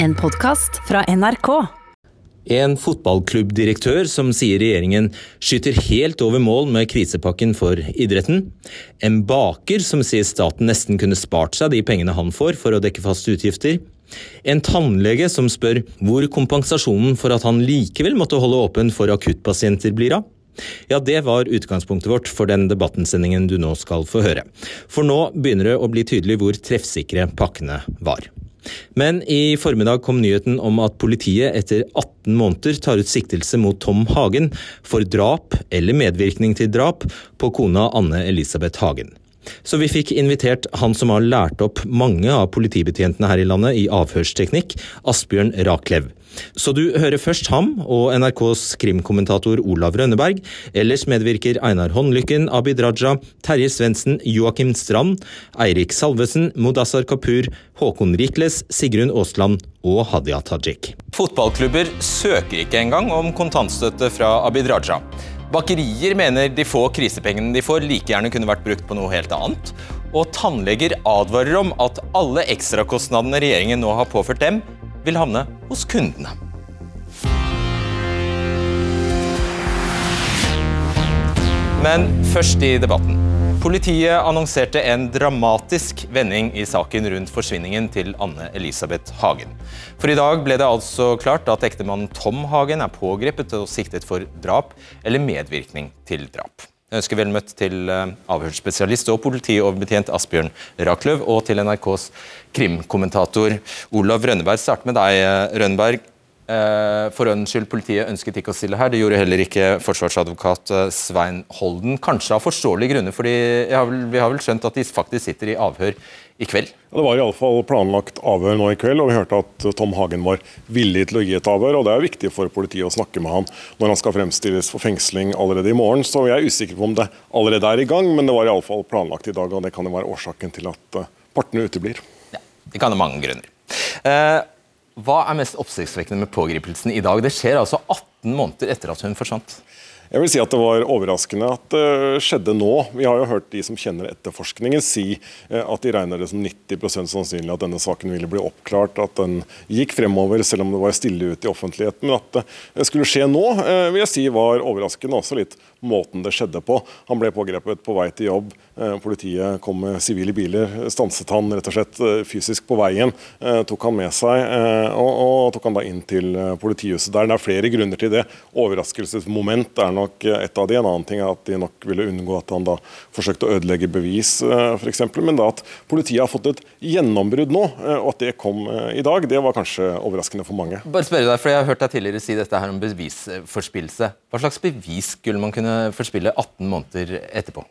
En podkast fra NRK. En fotballklubbdirektør som sier regjeringen skyter helt over mål med krisepakken for idretten. En baker som sier staten nesten kunne spart seg de pengene han får for å dekke faste utgifter. En tannlege som spør hvor kompensasjonen for at han likevel måtte holde åpen for akuttpasienter blir av. Ja, det var utgangspunktet vårt for den debattensendingen du nå skal få høre. For nå begynner det å bli tydelig hvor treffsikre pakkene var. Men i formiddag kom nyheten om at politiet etter 18 måneder tar ut siktelse mot Tom Hagen for drap eller medvirkning til drap på kona Anne Elisabeth Hagen. Så vi fikk invitert han som har lært opp mange av politibetjentene her i landet i avhørsteknikk, Asbjørn Raklev. Så du hører først ham og NRKs krimkommentator Olav Rønneberg. Ellers medvirker Einar Håndlykken, Abid Raja, Terje Svendsen, Joakim Strand, Eirik Salvesen, Mudassar Kapur, Håkon Rikles, Sigrun Aasland og Hadia Tajik. Fotballklubber søker ikke engang om kontantstøtte fra Abid Raja. Bakerier mener de få krisepengene de får, like gjerne kunne vært brukt på noe helt annet. Og tannleger advarer om at alle ekstrakostnadene regjeringen nå har påført dem, vil havne hos kundene. Men først i debatten. Politiet annonserte en dramatisk vending i saken rundt forsvinningen til Anne Elisabeth Hagen. For i dag ble det altså klart at ektemannen Tom Hagen er pågrepet og siktet for drap eller medvirkning til drap. Jeg ønsker vel møtt til eh, avhørsspesialist og politioverbetjent Asbjørn Rakløv, og til NRKs krimkommentator Olav Rønneberg. Start med deg, eh, Rønneberg. Eh, for ordens skyld, politiet ønsket ikke å stille her. Det gjorde heller ikke forsvarsadvokat Svein Holden. Kanskje av forståelige grunner, for vi har vel skjønt at de faktisk sitter i avhør i kveld? Det var i alle fall planlagt avhør nå i kveld, og vi hørte at Tom Hagen var villig til å gi et avhør. og Det er viktig for politiet å snakke med han når han skal fremstilles for fengsling allerede i morgen. Så jeg er usikker på om det allerede er i gang, men det var i alle fall planlagt i dag. og Det kan jo være årsaken til at eh, partene uteblir. Ja, det kan ha mange grunner. Eh, hva er mest oppsiktsvekkende med pågripelsen i dag? Det skjer altså 18 måneder etter at hun forsvant. Jeg vil si at Det var overraskende at det skjedde nå. Vi har jo hørt de som kjenner etterforskningen si eh, at de regner det som 90% sannsynlig at denne saken ville bli oppklart, at den gikk fremover selv om det var stille ute i offentligheten. Men at det skulle skje nå, eh, vil jeg si var overraskende. Også litt måten det skjedde på. Han ble pågrepet på vei til jobb. Eh, politiet kom med sivile biler, stanset han rett og slett fysisk på veien. Tok han med seg og, og tok han da inn til politihuset der. Det er flere grunner til det. Overraskelsesmoment er nok et av de. En annen ting er at de nok ville unngå at han da forsøkte å ødelegge bevis, eh, f.eks. Men da at politiet har fått et gjennombrudd nå, eh, og at det kom eh, i dag, det var kanskje overraskende for mange. Bare spørre deg, for Jeg har hørt deg tidligere si dette her om bevisforspillelse. Hva slags bevis skulle man kunne forspille 18 måneder etterpå?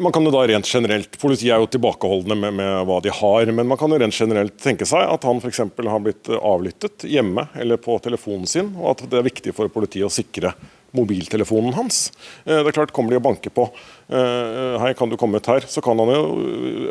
Man kan jo da rent generelt, Politiet er jo tilbakeholdne med, med, hva de har, men man kan jo rent generelt tenke seg at han f.eks. har blitt avlyttet hjemme eller på telefonen sin, og at det er viktig for politiet å sikre mobiltelefonen hans. Eh, det er klart, Kommer de og banker på eh, Hei, kan du komme ut her? Så kan han jo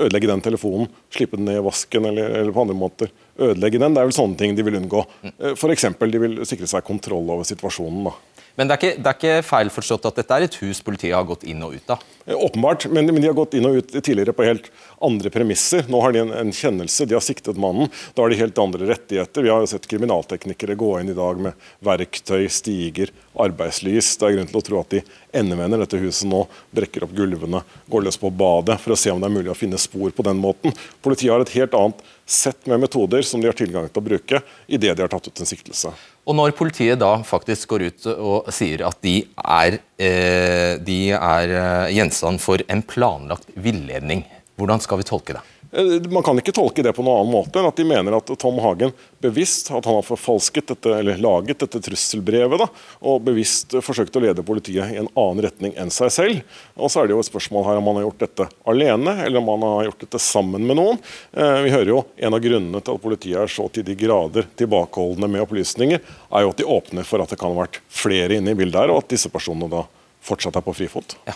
ødelegge den telefonen. Slippe den ned i vasken eller, eller på andre måter ødelegge den. Det er vel sånne ting de vil unngå. Eh, F.eks. de vil sikre seg kontroll over situasjonen. da. Men det er, ikke, det er, ikke, feil forstått at dette er et hus politiet har gått inn og ut av? Åpenbart, men, men, de har gått inn og ut tidligere på helt andre premisser. Nå har de en, en, kjennelse, de har siktet mannen. Da har de helt andre rettigheter. Vi har jo sett kriminalteknikere gå inn i dag med verktøy, stiger, arbeidslys. Det er grunn til å tro at de endevender dette huset nå, brekker opp gulvene, går løs på badet for å se om det er mulig å finne spor på den måten. Politiet har et helt annet sett med metoder som de har tilgang til å bruke idet de har tatt ut en siktelse. Og Når politiet da faktisk går ut og sier at de er, eh, de er eh, gjenstand for en planlagt villedning, hvordan skal vi tolke det? Eh, man kan ikke tolke det på noen annen måte enn at de mener at Tom Hagen bevisst at han har forfalsket dette, eller laget dette trusselbrevet da, og bevisst forsøkt å lede politiet i en annen retning enn seg selv. Og Så er det jo et spørsmål her om han har gjort dette alene, eller om han har gjort dette sammen med noen. Eh, vi hører jo En av grunnene til at politiet er så til de grader tilbakeholdne med opplysninger, er jo at de åpner for at det kan ha vært flere inne i bildet her, og at disse personene da fortsatt er på frifot. Ja.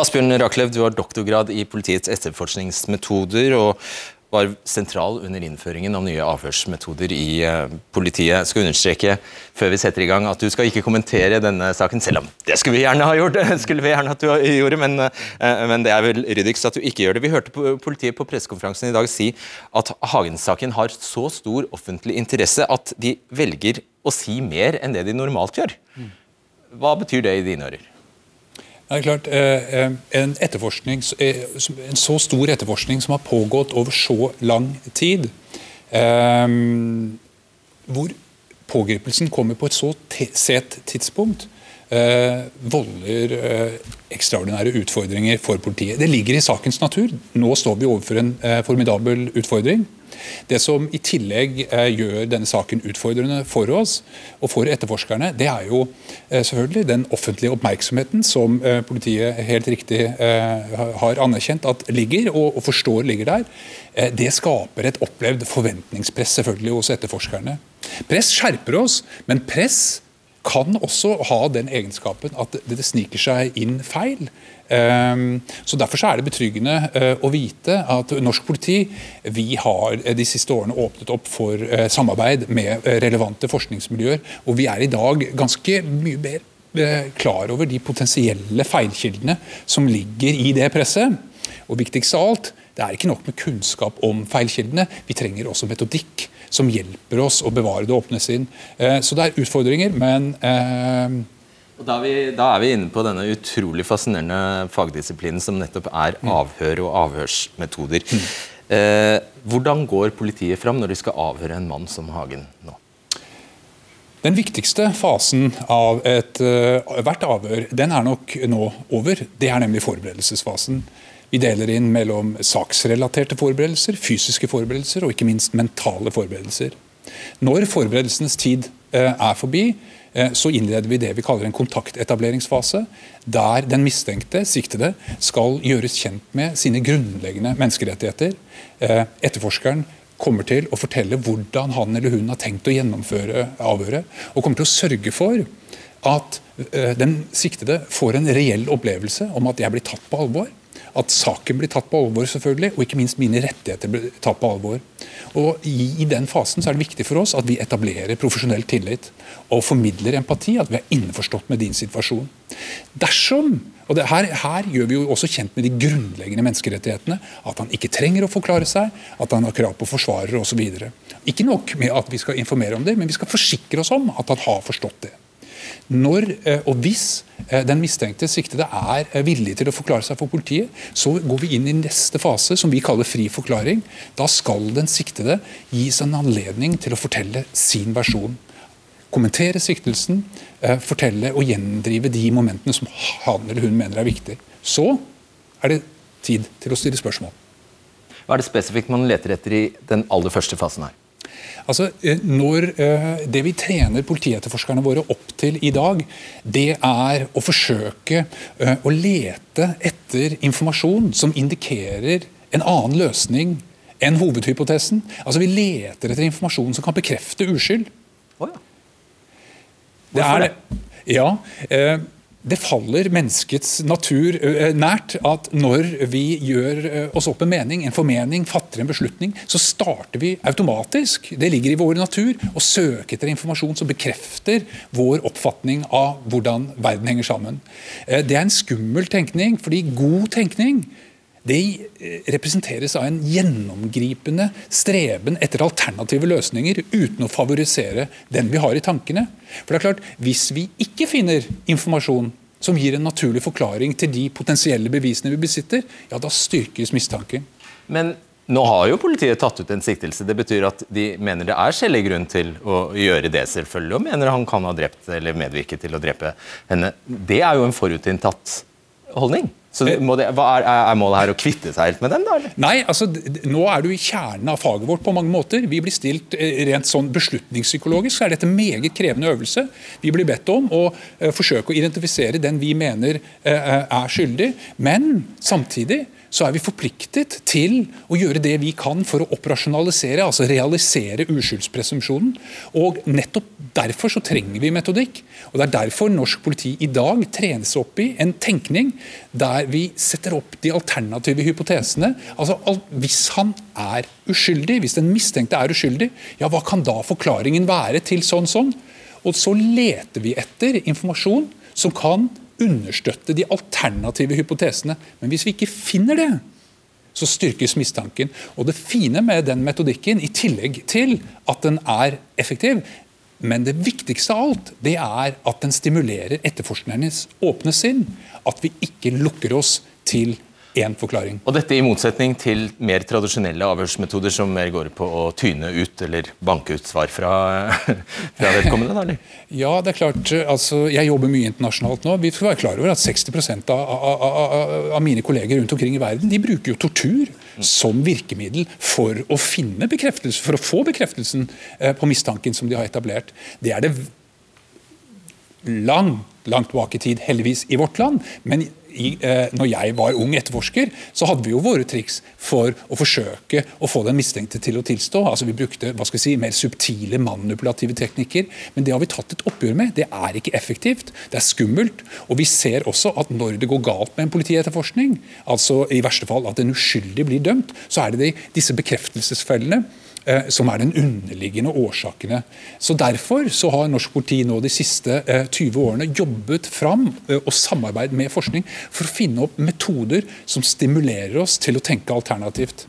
Asbjørn Raklev, du har doktorgrad i politiets etterforskningsmetoder. og var sentral under innføringen av nye avhørsmetoder i uh, politiet. Jeg skal understreke før vi setter i gang at du skal ikke kommentere denne saken, selv om det skulle vi gjerne ha gjort, skulle vi gjerne at du gjorde, men, uh, men det er vel ryddigst at du ikke gjør det. Vi hørte politiet på pressekonferansen i dag si at Hagen-saken har så stor offentlig interesse at de velger å si mer enn det de normalt gjør. Hva betyr det i dine ører? Det er klart, eh, eh, en, etterforskning, en, så stor etterforskning som har pågått over så lang tid, hvor pågripelsen kommer på et så sett tidspunkt, volder ekstraordinære utfordringer for politiet. Det ligger i sakens natur. Nå står vi overfor en formidabel utfordring. Det som i tillegg eh, gjør denne saken utfordrende for oss og for etterforskerne, det er jo eh, selvfølgelig den offentlige oppmerksomheten som eh, politiet helt riktig har anerkjent at ligger, og forstår ligger der. Det skaper et opplevd forventningspress selvfølgelig hos etterforskerne. Press skjerper oss, men press kan også ha den egenskapen at det sniker seg inn feil. Ehm, så Derfor så er det betryggende eh, å vite at norsk politi vi har eh, de siste årene åpnet opp for eh, samarbeid med relevante forskningsmiljøer. Og vi er i dag ganske mye mer klar over de potensielle feilkildene som ligger i det presset. Og viktigst av alt, det er ikke nok med kunnskap om feilkildene, vi trenger også metodikk som hjelper oss å bevare det åpne sinn. Så det er utfordringer, men da er, vi, da er, vi, inne på denne utrolig fascinerende fagdisiplinen som nettopp er mm. avhør og avhørsmetoder. Mm. Eh, hvordan går politiet fram når de skal avhøre en mann som Hagen nå? Den viktigste fasen av et, uh, hvert avhør den er nok nå over. Det er nemlig forberedelsesfasen. Vi deler inn mellom saksrelaterte forberedelser, fysiske forberedelser og ikke minst mentale forberedelser. Når forberedelsenes tid eh, er forbi, eh, så innleder vi det vi kaller en kontaktetableringsfase, der den mistenkte, siktede, skal gjøres kjent med sine grunnleggende menneskerettigheter. Eh, etterforskeren kommer til å fortelle hvordan han eller hun har tenkt å gjennomføre avhøret, og kommer til å sørge for at den siktede får en reell opplevelse om at jeg blir tatt på alvor at saken blir tatt på alvor, selvfølgelig, og ikke minst mine rettigheter blir tatt på alvor. Og i, i, den fasen så er det viktig for oss at vi etablerer profesjonell tillit og formidler empati, at vi er innforstått med din situasjon. Dersom og her, her, gjør vi jo også kjent med de grunnleggende menneskerettighetene. At han ikke trenger å forklare seg, at han har krav på forsvarere osv. Ikke nok med at vi skal informere om det, men vi skal forsikre oss om at han har forstått det. Når eh, og hvis eh, den mistenkte siktede er eh, villig til å forklare seg for politiet, så går vi inn i neste fase, som vi kaller fri forklaring. Da skal den siktede gis en anledning til å fortelle sin versjon. Kommentere siktelsen, fortelle og gjendrive de momentene som han eller hun mener er viktig. Så er det tid til å stille spørsmål. Hva er det spesifikt man leter etter i den aller første fasen her? Altså, eh, når, eh, det vi trener politietterforskerne våre opp til i dag, det er å forsøke eh, å lete etter informasjon som indikerer en annen løsning enn hovedhypotesen. Altså, Vi leter etter informasjon som kan bekrefte uskyld. Oh, ja. Hvorfor det? det? Ja, det faller menneskets natur nært at når vi gjør oss opp en mening, en formening, fatter en beslutning, så starter vi automatisk, det ligger i vår natur, å søke etter informasjon som bekrefter vår oppfatning av hvordan verden henger sammen. Det er en skummel tenkning, fordi god tenkning det representeres av en gjennomgripende streben etter alternative løsninger uten å favorisere den vi har i tankene. For det er klart, Hvis vi ikke finner informasjon som gir en naturlig forklaring til de potensielle bevisene vi besitter, ja, da styrkes mistanken. Men nå har jo politiet tatt ut en siktelse. Det betyr at de mener det er skjellig grunn til å gjøre det, selvfølgelig, og mener han kan ha drept eller medvirket til å drepe henne. Det er jo en forutinntatt holdning. Så det, er, er, målet her å kvitte seg helt med dem? da? Eller? Nei, altså nå er du i kjernen av faget vårt på mange måter. Vi blir stilt eh, rent sånn beslutningspsykologisk, så er dette en meget krevende øvelse. Vi blir bedt om å uh, forsøke å identifisere den vi mener er skyldig, men samtidig så er vi forpliktet til å gjøre det vi kan for å operasjonalisere, altså realisere uskyldspresumpsjonen. Og nettopp derfor så trenger vi metodikk. Og Det er derfor norsk politi i dag trenes opp i en tenkning der vi setter opp de alternative hypotesene. Altså Hvis han er uskyldig, hvis den mistenkte er uskyldig, ja hva kan da forklaringen være til sånn sånn? Og så leter vi etter informasjon som kan understøtte de alternative hypotesene. Men hvis vi ikke finner det, så styrkes mistanken. Og Det fine med den metodikken, i tillegg til at den er effektiv, men det viktigste av alt det er at den stimulerer etterforsknernes åpne sinn. At vi ikke lukker oss til én forklaring. Og dette i motsetning til mer tradisjonelle avhørsmetoder som mer går på å tyne ut eller banke ut svar fra, fra vedkommende? Eller? Ja, det er klart. Altså, jeg jobber mye internasjonalt nå. Vi skal være klar over at 60 av, av, av, av mine kolleger rundt omkring i verden de bruker jo tortur som virkemiddel for å finne bekreftelse, for å få bekreftelsen eh, på mistanken som de har etablert. Det er det langt, langt tilbake i tid, heldigvis, i vårt land. men i, eh, når jeg var ung etterforsker, så hadde vi jo våre triks for å forsøke å få den mistenkte til å tilstå. Altså Vi brukte hva skal vi si, mer subtile manipulative teknikker. Men det har vi tatt et oppgjør med. Det er ikke effektivt. Det er skummelt. Og vi ser også at når det går galt med en politietterforskning, altså i verste fall at en uskyldig blir dømt, så er det de, disse bekreftelsesfellene som er den underliggende årsakene. Så Derfor så har norsk politi nå de siste 20 eh, årene jobbet fram eh, og samarbeidet med forskning for å finne opp metoder som stimulerer oss til å tenke alternativt.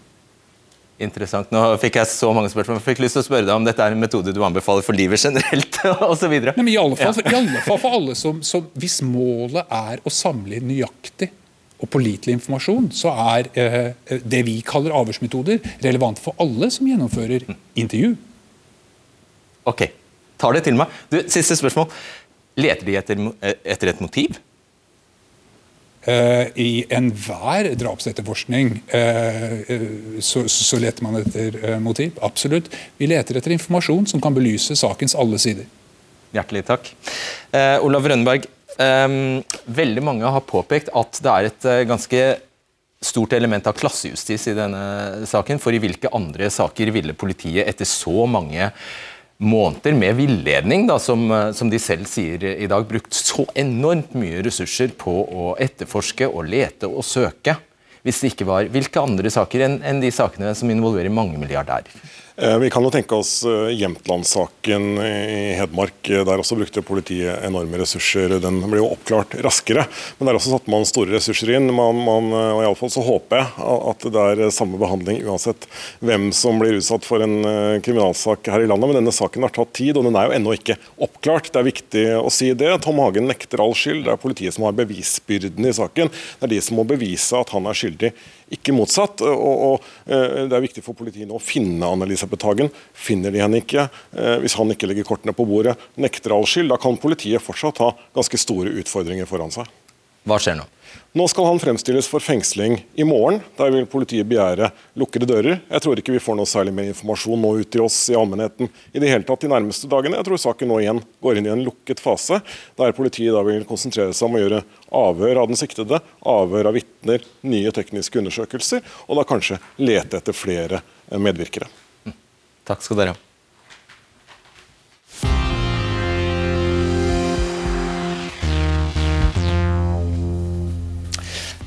Interessant. Nå fikk jeg så mange spørsmål. Jeg fikk lyst til å spørre deg om dette er en metode du anbefaler for livet generelt osv. I alle fall, ja. i alle fall for alle som, som Hvis målet er å samle nøyaktig og pålitelig informasjon, så er eh, det vi kaller avhørsmetoder, relevant for alle som gjennomfører intervju. Ok, tar det til meg. Du, siste spørsmål. Leter de etter, etter et motiv? Eh, I enhver drapsetterforskning eh, så, så, leter man etter uh, motiv. Absolutt. Vi leter etter informasjon som kan belyse sakens alle sider. Hjertelig takk. Olav Rønneberg, veldig mange har påpekt at det er et uh, ganske stort element av klassejustis i denne saken. For i hvilke andre saker ville politiet etter så mange måneder med villedning, da, som, uh, som, de selv sier i dag, brukt så enormt mye ressurser på å etterforske og lete og søke? Hvis det ikke var Hvilke andre saker enn, enn de sakene som involverer mange milliardærer? Eh, vi kan jo tenke oss eh, Jämtland-saken i Hedmark. Der også brukte politiet enorme ressurser. Den ble jo oppklart raskere. Men der også satte man store ressurser inn. Man, man, og i alle fall så håper jeg at det er samme behandling uansett hvem som blir utsatt for en eh, kriminalsak her i landet. Men denne saken har tatt tid, og den er jo ennå ikke oppklart. Det er viktig å si det. Tom Hagen nekter all skyld. Det er politiet som har bevisbyrden i saken. Det er de som må bevise at han er skyldig ikke motsatt. Og, og, Det er viktig for politiet nå å finne Annelise Elisabeth Hagen. Finner de henne ikke, eh, hvis han ikke legger kortene på bordet, nekter all skyld, da kan politiet fortsatt ha ganske store utfordringer foran seg. Hva skjer nå? Nå skal han fremstilles for fengsling i morgen. Der vil politiet begjære lukkede dører. Jeg tror ikke vi får noe særlig mer informasjon nå ut til oss i allmennheten i det hele tatt de nærmeste dagene. Jeg tror saken nå igjen går inn i en lukket fase, der politiet da vil konsentrere seg om å gjøre avhør av den siktede, avhør av vitner, nye tekniske undersøkelser, og da kanskje lete etter flere medvirkere. Takk skal dere ha.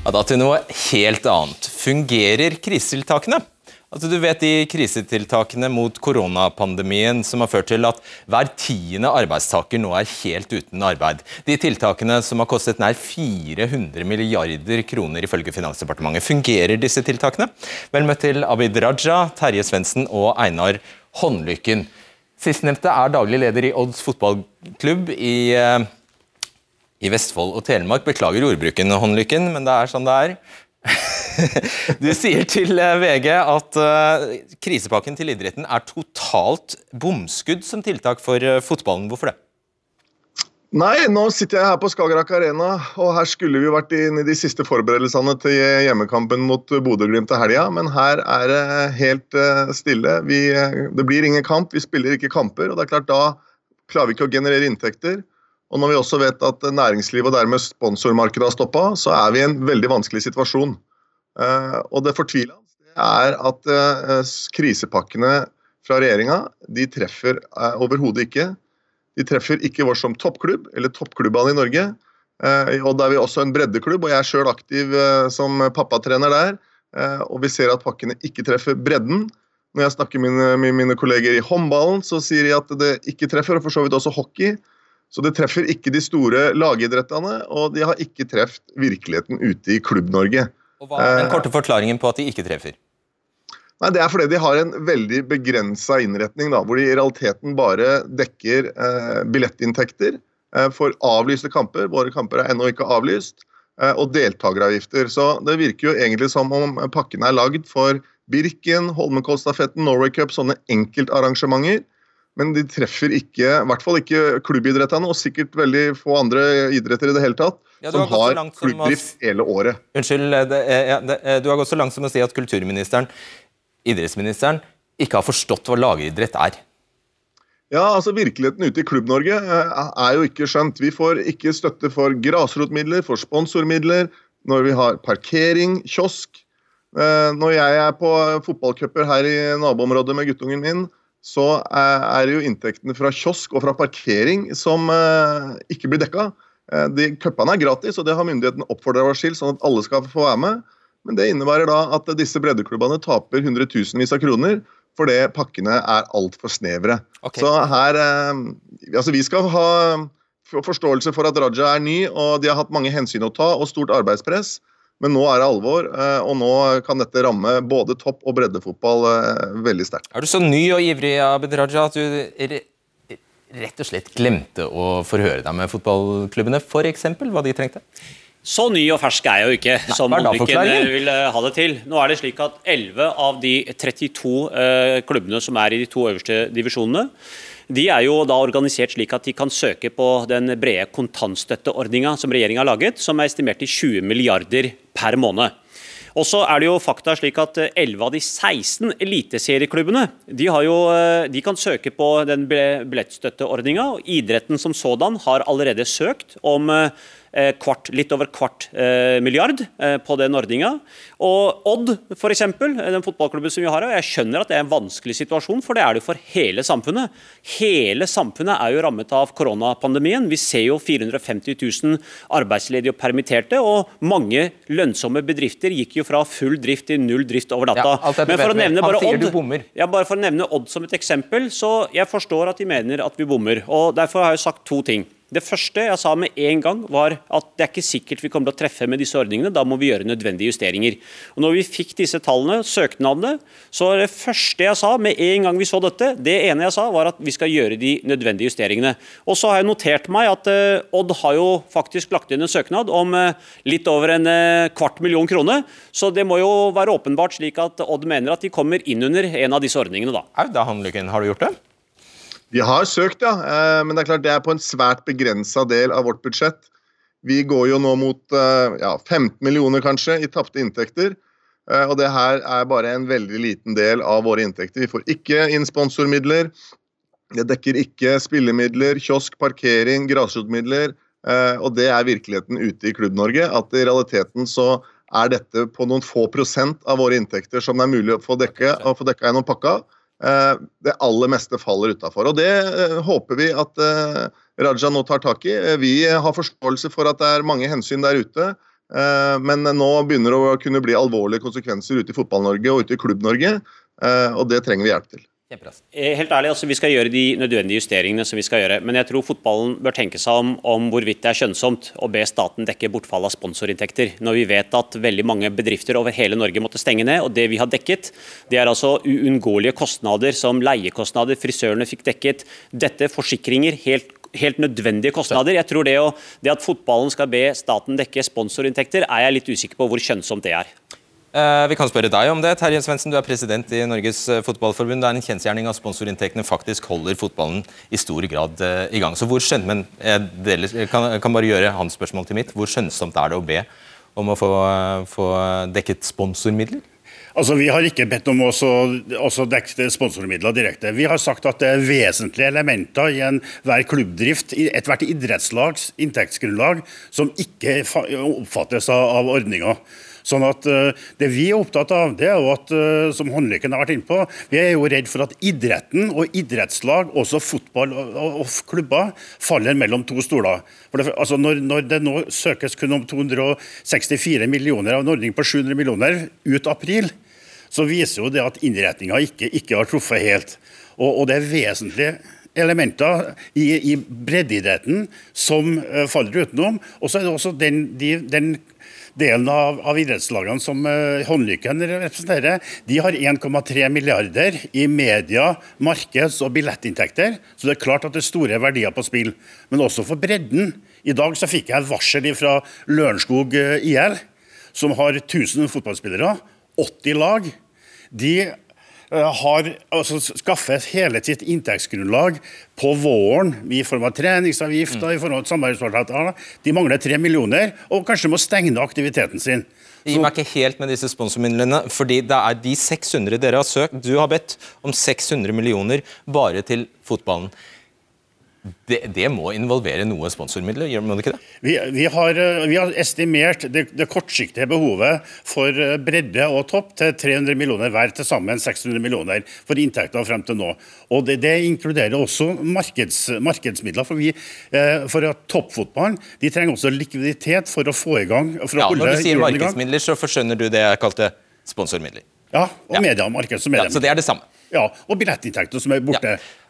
Ja, da til noe helt annet. Fungerer krisetiltakene? Altså, du vet De krisetiltakene mot koronapandemien som har ført til at hver tiende arbeidstaker nå er helt uten arbeid. De tiltakene som har kostet nær 400 milliarder kroner ifølge Finansdepartementet. Fungerer disse tiltakene? Vel møtt til Abid Raja, Terje Svendsen og Einar Håndlykken. Sistnevnte er daglig leder i Odds fotballklubb i, eh, i Vestfold og Telemark. Beklager ordbruken, Håndlykken, men det er sånn det er. Du sier til eh, VG at uh, krisepakken til idretten er totalt bomskudd som tiltak for uh, fotballen. Hvorfor det? Nei, nå sitter jeg her på Skagerrak Arena, og her skulle vi vært inn i de siste forberedelsene til hjemmekampen mot Bodø-Glimt til helga, men her er det helt stille. Vi, det blir ingen kamp, vi spiller ikke kamper, og det er klart da klarer vi ikke å generere inntekter. Og når vi også vet at næringslivet og dermed sponsormarkedet har stoppa, så er vi i en veldig vanskelig situasjon. Og det fortvilende er at krisepakkene fra regjeringa de treffer overhodet ikke. De treffer ikke vår som toppklubb, eller toppklubbene i Norge. Og Da er vi også en breddeklubb, og jeg er sjøl aktiv som pappatrener der. Og vi ser at pakkene ikke treffer bredden. Når jeg snakker med mine, mine, kolleger i håndballen, så sier de at det ikke treffer, og for så vidt også hockey. Så det treffer ikke de store lagidrettene, og de har ikke truffet virkeligheten ute i Klubb-Norge. Og Hva er den korte forklaringen på at de ikke treffer? Nei, Det er fordi de har en veldig begrensa innretning, da, hvor de i realiteten bare dekker eh, billettinntekter eh, for avlyste kamper. Våre kamper er ennå ikke avlyst. Eh, og deltakeravgifter. Så det virker jo egentlig som om pakken er lagd for Birken, Holmenkollstafetten, Norway Cup, sånne enkeltarrangementer. Men de treffer ikke, i hvert fall ikke klubbidrettene, og sikkert veldig få andre idretter i det hele tatt, ja, som har, klubbdrift hele året. Unnskyld, det, ja, det, du har gått så langt som å si at kulturministeren, idrettsministeren, ikke har forstått hva lagidrett er. Ja, altså Virkeligheten ute i Klubb-Norge eh, er jo ikke skjønt. Vi får ikke støtte for grasrotmidler, for sponsormidler, når vi har parkering, kiosk, Eh, når jeg er på fotballcuper her i naboområdet med guttungen min, så er det jo inntektene fra kiosk og fra parkering som eh, ikke blir dekka. Eh, de Cupene er gratis, og det har myndighetene oppfordra oss til, sånn at alle skal få være med. Men det innebærer da at disse breddeklubbene taper hundretusenvis av kroner fordi pakkene er altfor snevre. Okay. Så her Altså, vi skal ha forståelse for at Raja er ny, og de har hatt mange hensyn å ta og stort arbeidspress. Men nå er det alvor, eh, og nå kan dette ramme både topp- og breddefotball eh, veldig sterkt. Er du så ny og ivrig Abid Raja, at du rett og slett glemte å forhøre deg med fotballklubbene, f.eks. hva de trengte? Så ny og fersk er jeg jo ikke, Nei, som Molviken eh, vil ha det til. Nå er det slik at 11 av de 32 klubbene som er i de to øverste divisjonene, de er jo da organisert slik at de kan søke på den brede kontantstøtteordninga som regjeringa har laget, som er estimert til 20 milliarder per måned. Og så er det jo fakta slik at 11 av de 16 eliteserieklubbene de, jo, de kan søke på den billettstøtteordninga. Idretten som sådan har allerede søkt om eh, Eh, kvart, litt over kvart eh, milliard eh, på den ordninga. Og Odd, f.eks., den fotballklubben som vi har, her, jeg skjønner at det er en vanskelig situasjon, for det er det for hele samfunnet. Hele samfunnet er jo rammet av koronapandemien. Vi ser jo 450 000 arbeidsledige og permitterte, og mange lønnsomme bedrifter gikk jo fra full drift til null drift over natta. Ja, Men for å nevne bare Odd, ja, bare for å nevne Odd som et eksempel, så jeg forstår at de mener at vi bommer. og Derfor har jeg sagt to ting. Det første jeg sa med en gang, var at det er ikke sikkert vi kommer til å treffe med disse ordningene. Da må vi gjøre nødvendige justeringer. Og når vi fikk disse tallene, søknadene, så var det første jeg sa med en gang vi så dette, det ene jeg sa, var at vi skal gjøre de nødvendige justeringene. Og så har jeg notert meg at uh, Odd har jo faktisk lagt inn en søknad om uh, litt over en uh, kvart million kroner. Så det må jo være åpenbart slik at Odd mener at de kommer inn under en av disse ordningene, da. Au da, Hanlykken, har du gjort det? Vi har søkt, ja. Eh, men det er klart det er på en svært begrensa del av vårt budsjett. Vi går jo nå mot eh, ja, 15 millioner kanskje i tapte inntekter. Eh, og det her er bare en veldig liten del av våre inntekter. Vi får ikke inn sponsormidler. Det dekker ikke spillemidler, kiosk, parkering, grasrotmidler. Og det er virkeligheten ute i Klubb-Norge. At i realiteten så er dette på noen få prosent av våre inntekter som det er mulig å få dekka, gjennom pakka. Eh, det aller meste faller utafor. Det eh, håper vi at eh, Raja nå tar tak i. Vi har forståelse for at det er mange hensyn der ute. Men nå begynner det å kunne bli alvorlige konsekvenser ute i Fotball-Norge og ute i Klubb-Norge. Og det trenger vi hjelp til. Eh, helt ærlig, altså Vi skal gjøre de nødvendige justeringene som vi skal gjøre. Men jeg tror fotballen bør tenke seg om, om hvorvidt det er skjønnsomt å be staten dekke bortfall av sponsorinntekter. Når vi vet at veldig mange bedrifter over hele Norge måtte stenge ned. Og det vi har dekket, det er altså uunngåelige kostnader som leiekostnader, frisørene fikk dekket. Dette forsikringer, helt helt nødvendige kostnader. Jeg tror det, å, det at fotballen skal be staten dekke sponsorinntekter, er jeg litt usikker på hvor skjønnsomt det er. Eh, vi kan spørre deg om det. Terje Svendsen, du er president i Norges eh, Fotballforbund. Det er en kjensgjerning at sponsorinntektene faktisk holder fotballen i stor grad eh, i gang. Så hvor skjønt, men jeg, kan, kan, bare gjøre hans spørsmål til mitt. Hvor skjønnsomt er det å be om å få, få dekket sponsormidler? Altså, Vi har ikke bedt om å dekke sponsormidler direkte. Vi har sagt at det er vesentlige elementer i enhver klubbdrift, i ethvert idrettslags inntektsgrunnlag, som ikke oppfattes av ordninga. Sånn at Det vi er opptatt av, det er jo at, som Håndlykken har vært inne på, vi er jo redd for at idretten og idrettslag, også fotball og, klubber, faller mellom to stoler. Det, altså når, når, det nå søkes kun om 264 millioner av en ordning på 700 millioner ut april, så viser jo det at innretninga ikke, ikke, har truffet helt. Og, og det er vesentlige elementer i, i breddeidretten som uh, faller utenom. Og så er det også den, de, den delen av, av, idrettslagene som uh, Håndlykken representerer, de har 1,3 milliarder i media, markeds- og billettinntekter. Så det er klart at det er store verdier på spill. Men også for bredden. I dag så fikk jeg et varsel fra Lørenskog eh, IL, som har 1000 fotballspillere, 80 lag. De har altså, skaffet hele sitt inntektsgrunnlag på våren i form av treningsavgifter, mm. i form av samarbeidsavtaler. De mangler tre millioner og kanskje må stenge aktiviteten sin. Gi meg ikke helt med disse sponsormidlene, fordi det er de 600 dere har søkt. Du har bedt om 600 millioner bare til fotballen det, det, må involvere noe sponsormidler, gjør det ikke det? Vi, vi, har, eh, vi har, estimert det, det, kortsiktige behovet for eh, bredde og topp til 300 millioner hver, til sammen 600 millioner for inntekter frem til nå. Og Det, det inkluderer også markeds, markedsmidler. For, vi, for at toppfotballen de trenger også likviditet for å få i gang for ja, Når du sier markedsmidler, så forskjønner du det jeg kalte sponsormidler? Ja, og ja. media, markeds- og mediemidler. Ja, så det er det samme? Ja, og billettinntekter som er borte. Ja.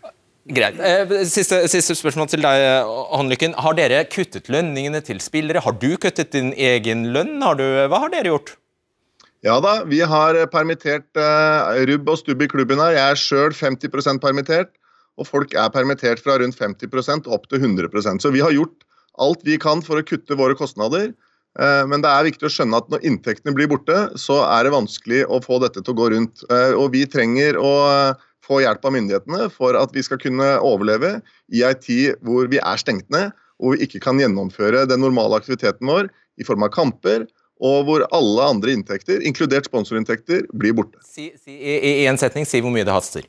Greit. Eh, siste, siste, spørsmål til deg, Håndlykken. Har dere kuttet lønningene til spillere? Har du kuttet din egen lønn? Har du, hva har dere gjort? Ja da, vi har permittert uh, rubb og stubb i klubben her. Jeg er sjøl 50% permittert, og folk er permittert fra rundt 50% opp til 100% Så vi har gjort alt vi kan for å kutte våre kostnader. Uh, men det er viktig å skjønne at når inntektene blir borte, så er det vanskelig å få dette til å gå rundt. Og vi trenger å få hjelp av myndighetene for at vi skal kunne overleve i ei tid hvor vi er stengt ned, og vi ikke kan gjennomføre den normale aktiviteten vår i form av kamper, og hvor alle andre inntekter, inkludert sponsorinntekter, blir borte. Si, si, i, en setning, si hvor mye det haster.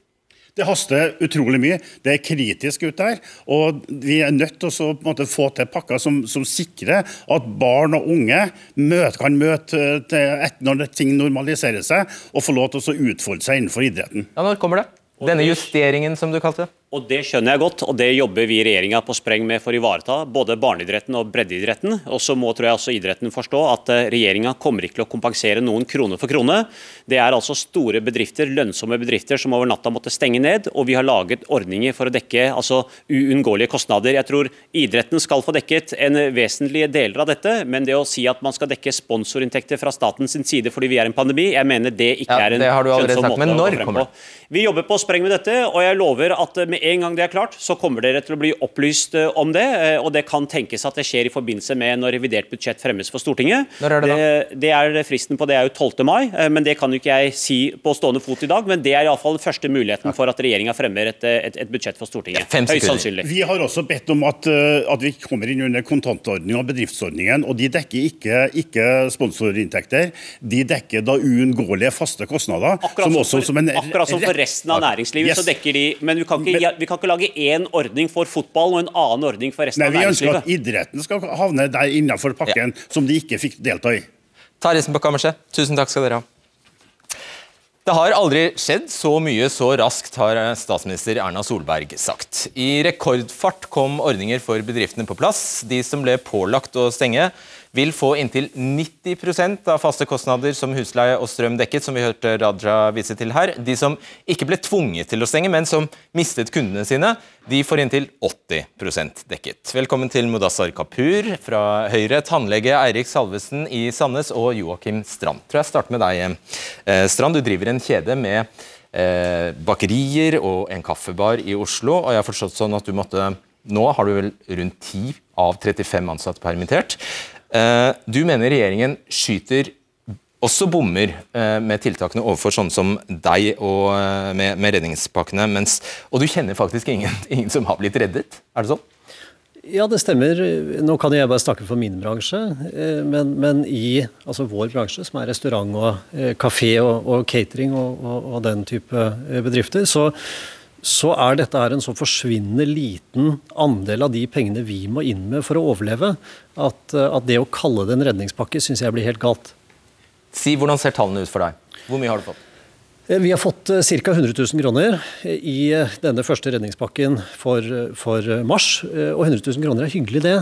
Det haster utrolig mye. Det er kritisk ute her. Og vi er nødt til å måte, få til pakker som, som, sikrer at barn og unge møt, kan møte etter når ting normaliserer seg, og få lov til å utfolde seg innenfor idretten. Ja, Når kommer det? Denne justeringen, som du kalte det? Og Det skjønner jeg godt, og det jobber vi i regjeringa på spreng med for å ivareta. Både barneidretten og breddeidretten. Og så må tror jeg også idretten forstå at eh, regjeringa kommer ikke til å kompensere noen krone for krone. Det er altså store bedrifter, lønnsomme bedrifter som over natta måtte stenge ned. Og vi har laget ordninger for å dekke altså uunngåelige kostnader. Jeg tror idretten skal få dekket en vesentlig deler av dette, men det å si at man skal dekke sponsorinntekter fra statens side fordi vi er en pandemi, jeg mener det ikke ja, er en skjønnsom måte å gå frem på. Vi jobber på spreng med dette, og jeg lover at med med en gang det er klart, så kommer dere til å bli opplyst eh, om det. Eh, og det kan tenkes at det skjer i forbindelse med når revidert budsjett fremmes for Stortinget. Når er det, da? Det, det er fristen på det er jo 12. mai, eh, men det kan jo ikke jeg si på stående fot i dag. Men det er iallfall første muligheten for at regjeringa fremmer et, et, et, budsjett for Stortinget. Høyst sannsynlig. Vi har også bedt om at, at vi kommer inn under kontantordningen og bedriftsordningen, og de dekker ikke, ikke sponsorinntekter. De dekker da uunngåelige faste kostnader. Akkurat som, også, som, en, akkurat som for resten av næringslivet, yes. så dekker de Men vi kan ikke, vi kan ikke lage én ordning for fotball og en annen ordning for resten Nei, av næringslivet. Vi ønsker at idretten skal havne der innenfor pakken ja. som de ikke fikk delta i. Tarjei på kammerset, tusen takk skal dere ha. Det har aldri skjedd så mye så raskt, har statsminister Erna Solberg sagt. I rekordfart kom ordninger for bedriftene på plass. De som ble pålagt å stenge, vil få inntil 90% av faste kostnader som husleie og strøm dekket, som vi hørte Raja vise til her. De som ikke ble tvunget til å stenge, men som mistet kundene sine, de får inntil 80% dekket. Velkommen til Mudassar Kapur fra Høyre, tannlege Eirik Salvesen i Sandnes og Joakim Strand. Tror jeg starter med deg, eh, Strand. Du driver en kjede med eh, bakerier og en kaffebar i Oslo, og jeg har forstått sånn at du måtte nå har du vel rundt 10 av 35 ansatte permittert. Eh, du mener regjeringen skyter også bommer eh, med tiltakene overfor sånne som deg og eh, med, med redningspakkene, mens, og du kjenner faktisk ingen, ingen som har blitt reddet? Er det sånn? Ja, det stemmer. Nå kan jeg bare snakke for min bransje. Men, men i altså vår bransje, som er restaurant og kafé og, og catering og, og, og, den type bedrifter, så, så er dette her en så forsvinnende liten andel av de pengene vi må inn med for å overleve, at, eh, at det å kalle det en redningspakke syns jeg blir helt galt. Si hvordan ser tallene ut for deg? Hvor mye har du fått? Eh, vi har fått ca. 100 000 kroner i denne første redningspakken for, for, mars. Og 100 000 kroner er hyggelig, det.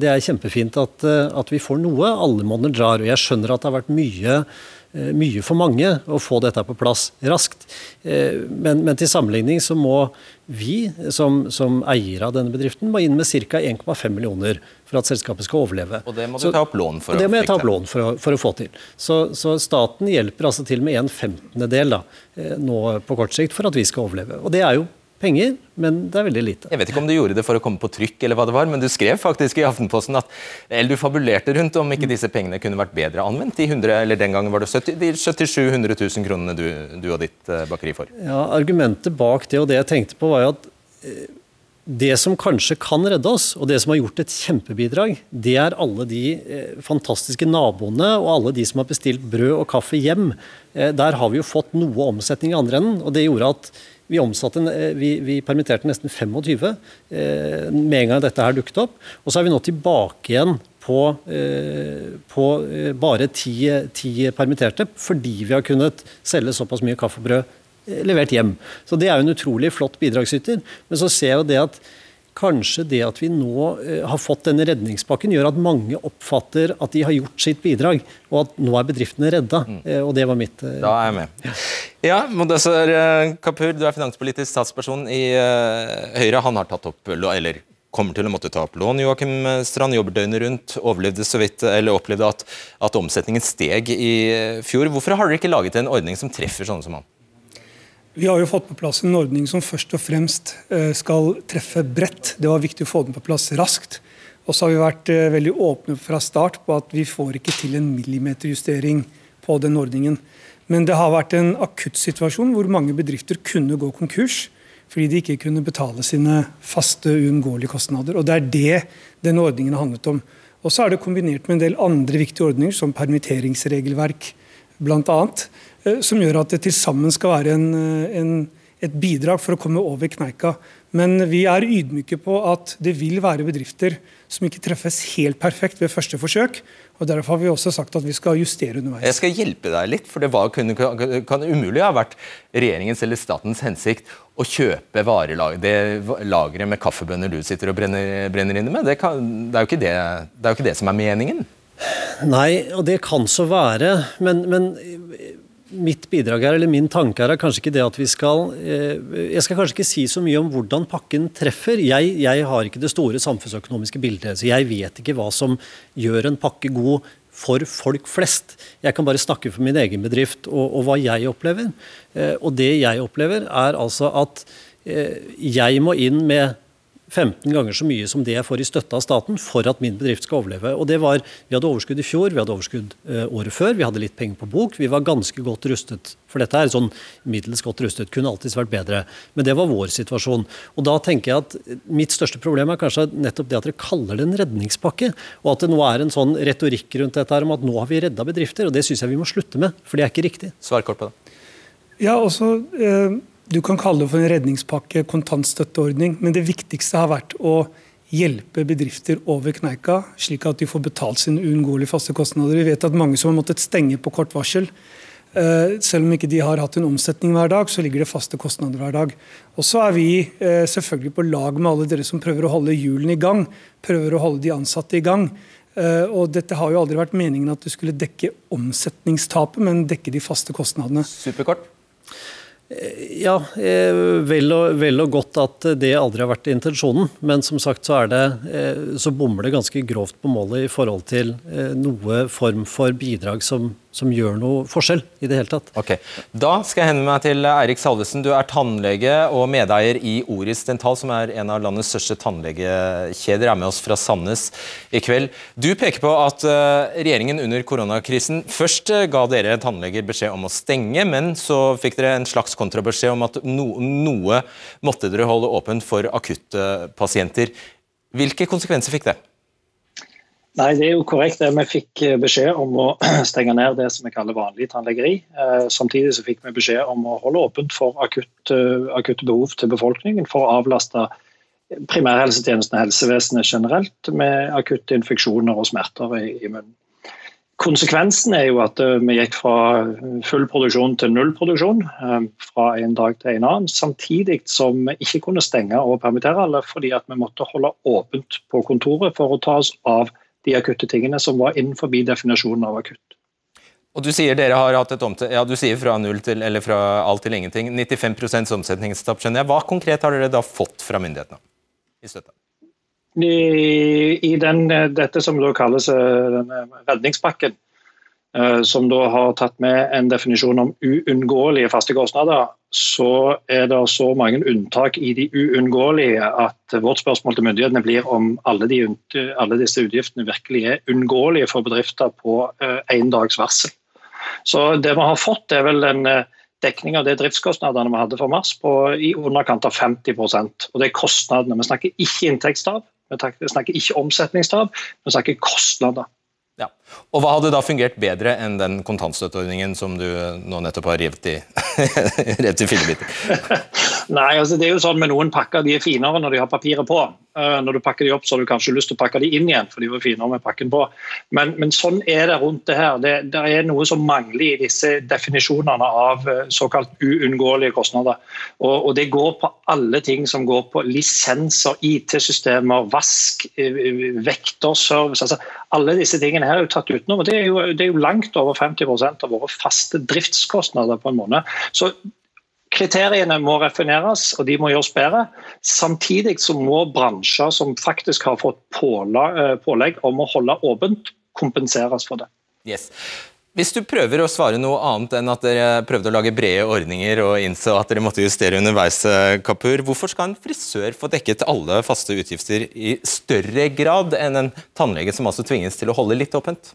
Det er kjempefint at, at vi får noe. Alle monner drar. Og jeg skjønner at det har vært mye Eh, mye for mange å få dette på plass raskt. Eh, men, men til sammenligning så må vi som, som eier av denne bedriften må inn med ca. 1,5 millioner for at selskapet skal overleve. Og det må du så, ta opp lån for å jeg ta opp lån for å, for å få til. Så, så, staten hjelper altså til med en femtendedel da, eh, nå på kort sikt for at vi skal overleve. Og det er jo penger, men det er veldig lite. Jeg vet ikke om du gjorde det for å komme på trykk, eller hva det var, men du skrev faktisk i Aftenposten at eller du fabulerte rundt om ikke disse pengene kunne vært bedre anvendt. De 100, eller Den gangen var det 70, de 7700 000 kronene du, du og ditt uh, bakeri for. Ja, Argumentet bak det og det jeg tenkte på, var jo at uh, det som kanskje kan redde oss, og det som har gjort et kjempebidrag, det er alle de eh, fantastiske naboene og alle de som har bestilt brød og kaffe hjem. Eh, der har vi jo fått noe omsetning i andre enden, og det gjorde at vi, omsatte, eh, vi, vi, permitterte nesten 25 eh, med en gang dette her dukket opp. Og så er vi nå tilbake igjen på, på bare ti, ti, permitterte, fordi vi har kunnet selge såpass mye kaffebrød eh, levert hjem. Så Det er jo en utrolig flott bidragsyter. Men så ser jeg jo det at Kanskje det at vi nå eh, har fått denne redningspakken, gjør at mange oppfatter at de har gjort sitt bidrag, og at nå er bedriftene redda. Mm. Eh, og det var mitt eh, Da er jeg med. Ja, Modesser Kapur, du er finanspolitisk statsperson i Høyre. Han har tatt opp, eller kommer til å måtte ta opp lån. Joakim Strand jobber døgnet rundt, overlevde så vidt, eller opplevde at, at omsetningen steg i fjor. Hvorfor har dere ikke laget en ordning som treffer sånne som han? Vi har jo fått på plass en ordning som først og fremst eh, skal treffe bredt. Det var viktig å få den på plass raskt. Og så har vi vært eh, veldig åpne fra start på at vi får ikke til en millimeterjustering på den ordningen. Men det har vært en akuttsituasjon hvor mange bedrifter kunne gå konkurs fordi de ikke kunne betale sine faste, uunngåelige kostnader. Og Det er det denne ordningen har handlet om. Og så er det kombinert med en del andre viktige ordninger, som permitteringsregelverk bl.a. Eh, som gjør at det til sammen skal være en, eh, en, et bidrag for å komme over kneika. Men vi er ydmyke på at det vil være bedrifter som ikke treffes helt perfekt ved første forsøk. og Derfor har vi også sagt at vi skal justere underveis. Jeg skal hjelpe deg litt, for det var, kunne, kan umulig ha vært regjeringens eller statens hensikt å kjøpe varelag, det lageret med kaffebønner du sitter og brenner, brenner inne med. Det, kan, det, er det, det, er jo ikke det, som er meningen. Nei, og det kan så være. Men, men mitt bidrag her, eller min tanke her er kanskje ikke det at vi skal eh, Jeg skal kanskje ikke si så mye om hvordan pakken treffer. Jeg, jeg, har ikke det store samfunnsøkonomiske bildet. Så jeg vet ikke hva som gjør en pakke god for folk flest. Jeg kan bare snakke for min egen bedrift og, og hva jeg opplever. Eh, og det jeg opplever, er altså at eh, jeg må inn med 15 ganger så mye som det jeg får i støtte av staten for at min bedrift skal overleve. Og det var, Vi hadde overskudd i fjor, vi hadde overskudd eh, året før, vi hadde litt penger på bok. Vi var ganske godt rustet. For dette er sånn middels godt rustet, kunne alltids vært bedre. Men det var vår situasjon. Og da tenker jeg at mitt største problem er kanskje nettopp det at dere kaller det en redningspakke. Og at det nå er en sånn retorikk rundt dette her om at nå har vi redda bedrifter. Og det syns jeg vi må slutte med, for det er ikke riktig. Svar kort på det. Ja, også... Eh du kan kalle det for en redningspakke, kontantstøtteordning, men det viktigste har vært å hjelpe bedrifter over kneika, slik at de får betalt sine uunngåelige faste kostnader. Vi vet at mange som har måttet stenge på kort varsel, eh, selv om ikke de har hatt en omsetning hver dag, så ligger det faste kostnader hver dag. Og så er vi eh, selvfølgelig på lag med alle dere som prøver å holde hjulene i gang, prøver å holde de ansatte i gang. Eh, og dette har jo aldri vært meningen at det skulle dekke omsetningstapet, men dekke de faste kostnadene. Superkort. Ja, eh, vel og, vel og, godt at det aldri har vært intensjonen. Men som sagt så, det, eh, så bommer det ganske grovt på målet i forhold til eh, noe form for bidrag som som gjør noe forskjell i det hele tatt. Ok, Da skal jeg henvende meg til Eirik Salvesen. Du er tannlege og medeier i Oris Dental, som er en av landets største tannlegekjeder. Er med oss fra Sandnes i kveld. Du peker på at eh, regjeringen under koronakrisen først eh, ga dere tannleger beskjed om å stenge, men så fikk dere en slags kontrabeskjed om at no, noe måtte dere holde åpent for akutte pasienter. Hvilke konsekvenser fikk det? Nei, det er jo korrekt. Vi fikk eh, beskjed om å stenge ned det som vi kaller vanlig tannleggeri. Eh, samtidig så fikk vi beskjed om å holde åpent for akutte, akutt behov til befolkningen for å avlaste primærhelsetjenesten og helsevesenet generelt med akutte infeksjoner og smerter i, munnen. Konsekvensen er jo at eh, vi gikk fra full produksjon til null produksjon eh, fra en dag til en annen, samtidig som vi ikke kunne stenge og permittere alle fordi at vi måtte holde åpent på kontoret for å ta oss av de akutte tingene som var innenfor definisjonen av akutt. Og Du sier dere har hatt et omtale, ja du sier fra null til, eller fra alt til ingenting. 95 omsetningstap, skjønner jeg. Hva konkret har dere da fått fra myndighetene i støtte? I, i den, dette som da kalles eh, redningspakken, eh, som da har tatt med en definisjon om uunngåelige faste kostnader, så er det så mange unntak i de uunngåelige at vårt spørsmål til myndighetene blir om alle, de, alle disse utgiftene virkelig er unngåelige for bedrifter på én eh, dags varsel. Så det vi har fått, er vel en dekning av de driftskostnadene vi hadde for mars på i underkant av 50% og Det er kostnadene. Vi snakker ikke inntektstap, vi snakker ikke omsetningstap, vi snakker kostnader. Ja. Og Hva hadde da fungert bedre enn den kontantstøtteordningen som du nå nettopp har revet i, revet i fillebiter? Nei, altså det er jo sånn med Noen pakker de er finere når de har papiret på. Eh, når du pakker de opp, så har du kanskje lyst til å pakke de inn igjen, for de var finere med pakken på. Men, men sånn er det rundt det her. Det, det, er noe som mangler i disse definisjonene av eh, såkalt uunngåelige kostnader. Og, og, det går på alle ting som går på lisenser, IT-systemer, vask, eh, vekter, service. altså Alle disse tingene her er jo tatt utenom. og Det er jo, det er jo langt over 50% av våre faste driftskostnader på en måned. Så Kriteriene må refineres, og de må gjøres bedre. Samtidig så må bransjer som faktisk har fått eh, pålegg om å holde åpent, kompenseres for det. Yes. Hvis du prøver å svare noe annet enn at dere prøvde å lage brede ordninger og innså at dere måtte justere underveis, eh, Kapur, hvorfor skal en frisør få dekket alle faste utgifter i større grad enn en tannlege som altså tvinges til å holde litt åpent?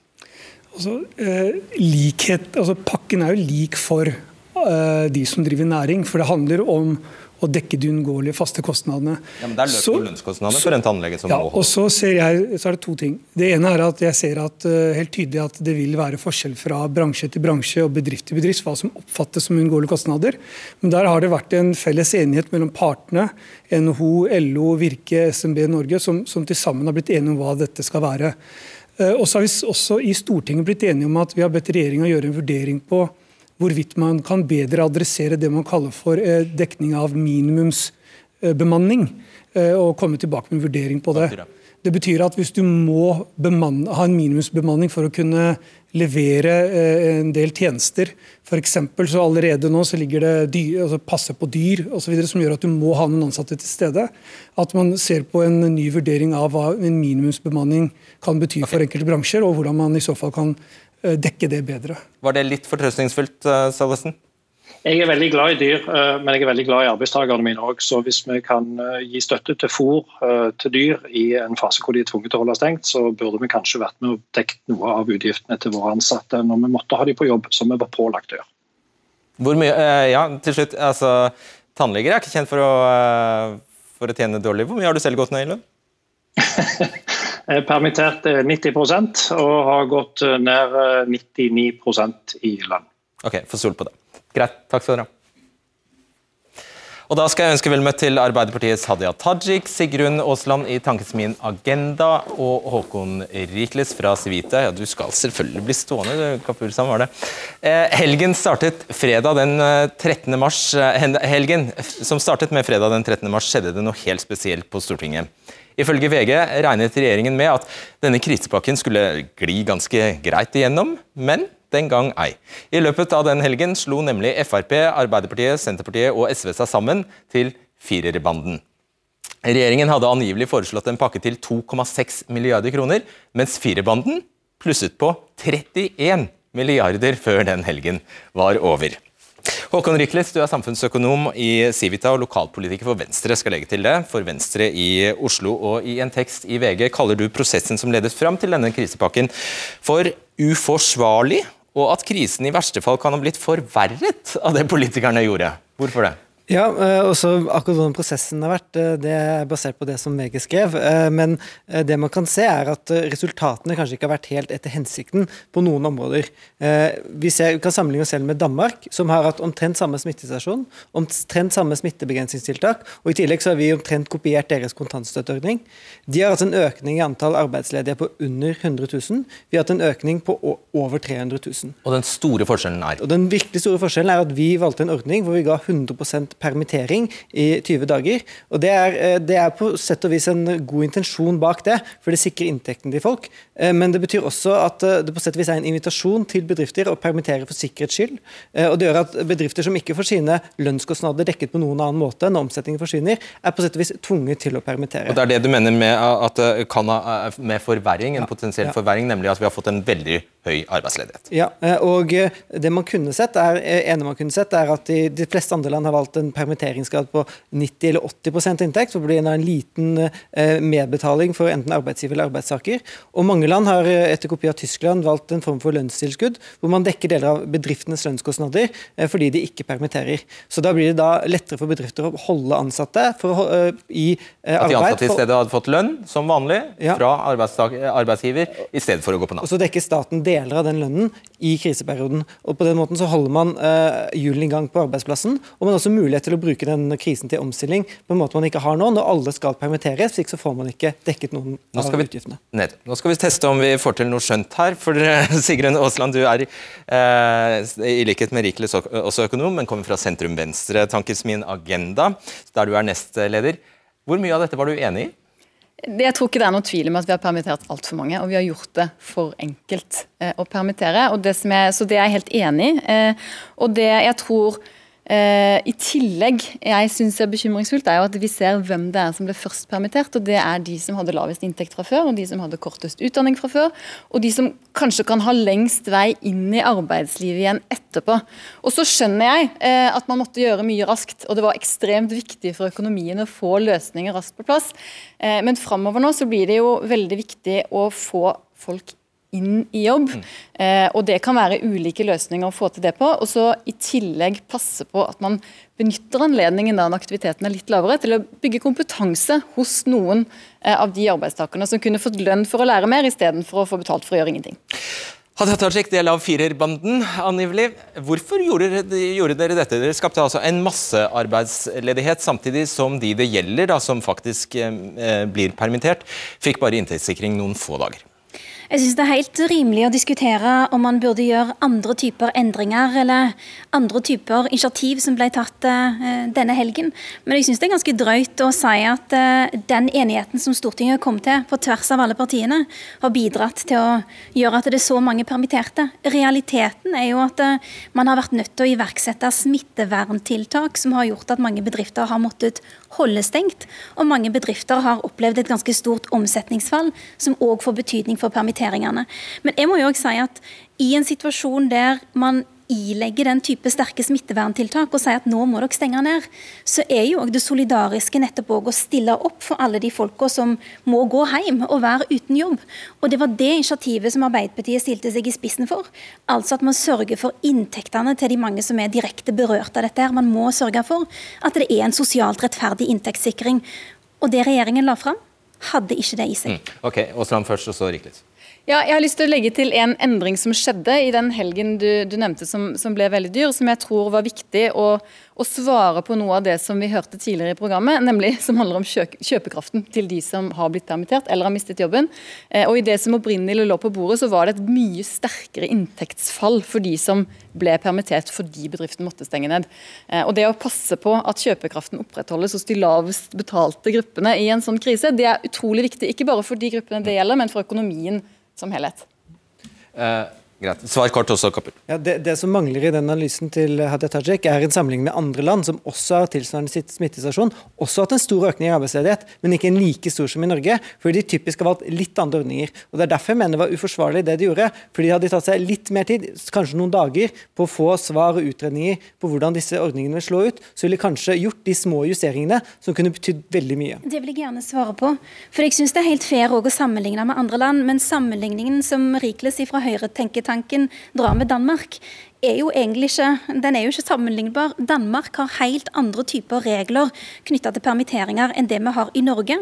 Altså, eh, likhet, altså Pakken er jo lik for de som driver næring. For det handler om å dekke de uunngåelige faste kostnadene. Ja, men Det er løp- og lønnskostnader for en tannlege som ja, må holde. Og så, ser jeg, så er det to ting. Det ene er at jeg ser at, uh, helt tydelig at det vil være forskjell fra bransje til bransje og bedrift til bedrift hva som oppfattes som uunngåelige kostnader. Men der har det vært en felles enighet mellom partene, NHO, LO, Virke, SMB Norge, som, som til sammen har blitt enige om hva dette skal være. Uh, og så har vi også i Stortinget blitt enige om at vi har bedt regjeringa gjøre en vurdering på hvorvidt man kan bedre adressere det man kaller for eh, dekning av minimumsbemanning, eh, og komme tilbake med en vurdering på det. Det betyr at hvis du må bemanne, ha en minimumsbemanning for å kunne levere eh, en del tjenester, f.eks. så allerede nå så ligger det dyr, altså passe på dyr osv. som gjør at du må ha noen ansatte til stede. At man ser på en ny vurdering av hva en minimumsbemanning kan bety for enkelte bransjer, og hvordan man i så fall kan dekke det bedre. Var det litt fortrøstningsfullt, eh, Salvesen? Jeg er veldig glad i dyr, eh, men jeg er veldig glad i arbeidstakerne mine òg. Så hvis vi kan gi støtte til fôr til dyr i en fase hvor de er tvunget til å holde stengt, så burde vi kanskje vært med og dekket noe av utgiftene til våre ansatte når vi måtte ha de på jobb, som vi var pålagt å gjøre. Hvor mye, ja, til slutt, altså, Tannleger er ikke kjent for å, for å tjene dårlig. Hvor mye har du selv gått ned i lønn? permittert 90% og har gått ned 99% i lønn. Ok, får stole på det. Greit, takk skal dere ha. Og Da skal jeg ønske vel møtt til Arbeiderpartiets Hadia Tajik, Sigrun Aasland i Tankesmien Agenda og Håkon Rikles fra Civita. Ja, du skal selvfølgelig bli stående, Kapur, sånn var det. Eh, helgen startet fredag den 13. Eh, mars. Eh, helgen som startet med fredag den 13. mars, skjedde det noe helt spesielt på Stortinget. Ifølge VG regnet regjeringen med at denne krisepakken skulle gli ganske greit igjennom, men den gang ei. I løpet av den helgen slo nemlig Frp, Arbeiderpartiet, Senterpartiet og SV seg sammen til firerbanden. Regjeringen hadde angivelig foreslått en pakke til 2,6 milliarder kroner, mens firerbanden plusset på 31 milliarder før den helgen var over. Håkon Riklis, du er samfunnsøkonom i Civita og lokalpolitiker for Venstre. skal legge til det, for Venstre i Oslo. Og I en tekst i VG kaller du prosessen som ledet fram til denne krisepakken for uforsvarlig, og at krisen i verste fall kan ha blitt forverret av det politikerne gjorde. Hvorfor det? Ja, også akkurat hvordan prosessen har vært, eh, det er basert på det som VG skrev. Eh, men det man kan se, er at resultatene kanskje ikke har vært helt etter hensikten på noen områder. Vi, ser, vi kan sammenligne oss selv med Danmark, som har hatt omtrent samme smittestasjon, omtrent samme smittebegrensningstiltak, og i tillegg så har vi omtrent kopiert deres kontantstøtteordning. De har hatt en økning i antall arbeidsledige på under 100 000. Vi har hatt en økning på over 300 000. Og den store forskjellen er? Og den virkelig store forskjellen er at vi valgte en ordning hvor vi ga 100 permittering i 20 dager. og det er, eh, det er, på sett og vis en god intensjon bak det, for det sikrer inntekten til folk. Eh, men det betyr også at eh, det på sett og vis er en invitasjon til bedrifter å permittere for sikkerhets skyld. Og det gjør at bedrifter som ikke får sine lønnskostnader dekket på noen annen måte når omsetningen forsvinner, er på sett og vis tvunget til å permittere. Og Det er det du mener med at det kan ha med forverring, en potensiell ja. forverring, nemlig at vi har fått en veldig høy arbeidsledighet. Ja, og det man kunne sett, er, ene man kunne sett, er at de, de fleste andre land har valgt en permitteringsgrad på 90 eller 80% inntekt, så blir det en liten eh, medbetaling for enten arbeidsgiver eller arbeidstaker. Og Mange land har eh, etter kopi av Tyskland valgt en form for lønnstilskudd, hvor man dekker deler av bedriftenes lønnskostnader eh, fordi de ikke permitterer. Så Da blir det da lettere for bedrifter å holde ansatte for, i arbeid. At de ansatte i stedet hadde fått lønn som vanlig ja. fra arbeidsgiver, i stedet for å gå på Nav. Og Så dekker staten deler av den lønnen i kriseperioden. Og På den måten så holder man hjulene i gang på arbeidsplassen, og man har også mulighet til å bruke den krisen til omstilling på en måte man ikke har nå, når alle skal permitteres. Slik så får man ikke dekket noen av utgiftene. Ned. Nå skal vi teste om vi får til noe skjønt her. For Sigrun Aasland, du er eh, i likhet med Rikles også økonom, men kommer fra sentrum-venstre-tankesmien Agenda, der du er nestleder. Hvor mye av dette var du enig i? Jeg tror ikke det er noen tvil om at vi har permittert altfor mange, og vi har gjort det for enkelt eh, å permittere. Det er, så det er jeg helt enig i. Eh, og det jeg tror Uh, I tillegg jeg synes er bekymringsfullt, er jo at vi ser hvem det er som ble først permittert. og Det er de som hadde lavest inntekt fra før, og de som hadde kortest utdanning fra før. Og de som kanskje kan ha lengst vei inn i arbeidslivet igjen etterpå. Og Så skjønner jeg uh, at man måtte gjøre mye raskt, og det var ekstremt viktig for økonomien å få løsninger raskt på plass. Uh, men framover nå så blir det jo veldig viktig å få folk inn i jobb. Mm. Eh, og Det kan være ulike løsninger å få til det på. Og så i tillegg passe på at man benytter anledningen da når aktiviteten er litt lavere, til å bygge kompetanse hos noen eh, av de arbeidstakerne som kunne fått lønn for å lære mer, istedenfor å få betalt for å gjøre ingenting. Hadia Tajik, del av firerbanden, angivelig. Hvorfor gjorde, gjorde, dere dette? Dere skapte altså en massearbeidsledighet, samtidig som de det gjelder, da, som faktisk eh, blir permittert, fikk bare inntektssikring noen få dager. Jeg syns det er helt rimelig å diskutere om man burde gjøre andre typer endringer eller andre typer initiativ som ble tatt uh, denne helgen. Men jeg syns det er ganske drøyt å si at uh, den enigheten som Stortinget kom til på tvers av alle partiene, har bidratt til å gjøre at det er så mange permitterte. Realiteten er jo at uh, man har vært nødt til å iverksette smitteverntiltak som har gjort at mange bedrifter har måttet holde stengt, og mange bedrifter har opplevd et ganske stort omsetningsfall, som òg får betydning for permitteringer permitteringene. Men jeg må jo også si at i en situasjon der man ilegger den type sterke smitteverntiltak og sier at nå må dere stenge ned, så er jo det solidariske nettopp å stille opp for alle de folka som må gå hjem og være uten jobb. Og Det var det initiativet som Arbeiderpartiet stilte seg i spissen for. Altså at man sørger for inntektene til de mange som er direkte berørt av dette. her. Man må sørge for at det er en sosialt rettferdig inntektssikring. Og det regjeringen la fram, hadde ikke det i seg. Mm. Ok, Aasland først, og så Riklitz. Ja, jeg har lyst til å legge til en endring som skjedde i den helgen du, du nevnte som, som, ble veldig dyr, som jeg tror var viktig å, å, svare på noe av det som vi hørte tidligere i programmet, nemlig som handler om kjøpekraften til de som har blitt permittert eller har mistet jobben. Eh, og I det som opprinnelig lå på bordet, så var det et mye sterkere inntektsfall for de som ble permittert fordi bedriften måtte stenge ned. Eh, og Det å passe på at kjøpekraften opprettholdes hos de lavest betalte gruppene i en sånn krise, det er utrolig viktig. Ikke bare for de gruppene det gjelder, men for økonomien som helhet. Uh, Greit. Svar kort også, Kapur. Ja, det, det, som mangler i den analysen til Hadia Tajik, er en sammenligning med andre land som også har tilsvarende smittesituasjon. Også hatt en stor økning i arbeidsledighet, men ikke en like stor som i Norge. Fordi de typisk har valgt litt andre ordninger. Og Det er derfor jeg mener det var uforsvarlig det de gjorde. Fordi de hadde tatt seg litt mer tid, kanskje noen dager, på å få svar og utredninger på hvordan disse ordningene vil slå ut, så ville de kanskje gjort de små justeringene som kunne betydd veldig mye. Det vil jeg gjerne svare på. For jeg syns det er helt fair å sammenligne med andre land, men sammenligningen som Rikles fra Høyre tenker familietanken drar med Danmark, er jo egentlig ikke den er jo ikke sammenlignbar. Danmark har helt andre typer regler knytta til permitteringer enn det vi har i Norge.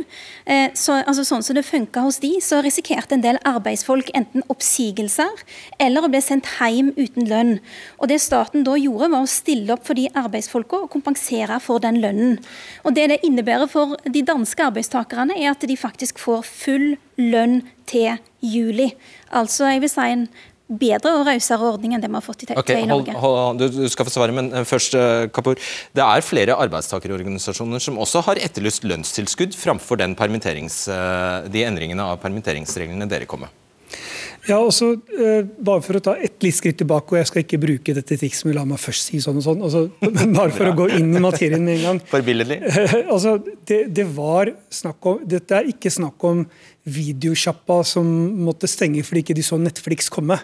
Eh, så, altså, sånn som det funka hos de, så risikerte en del arbeidsfolk enten oppsigelser eller å bli sendt hjem uten lønn. Og Det staten da gjorde, var å stille opp for de arbeidsfolka og kompensere for den lønnen. Og Det det innebærer for de danske arbeidstakerne, er at de faktisk får full lønn til juli. Altså jeg vil si en bedre og rausere ordning enn det vi har fått i, okay, i Norge. Hold, hold, du, du, skal få svare, men eh, først, uh, Kapur. Det er flere arbeidstakerorganisasjoner som også har etterlyst lønnstilskudd framfor den uh, de endringene av permitteringsreglene dere kom med. Ja, også, eh, bare for å ta et litt skritt tilbake, og jeg skal ikke bruke dette trikset, men la meg først si sånn og sånn. Altså, bare for å gå inn i materien med en gang. Forbilledlig. altså, det, det, var snakk om, Dette er ikke snakk om videosjappa som måtte stenge fordi ikke de så Netflix komme.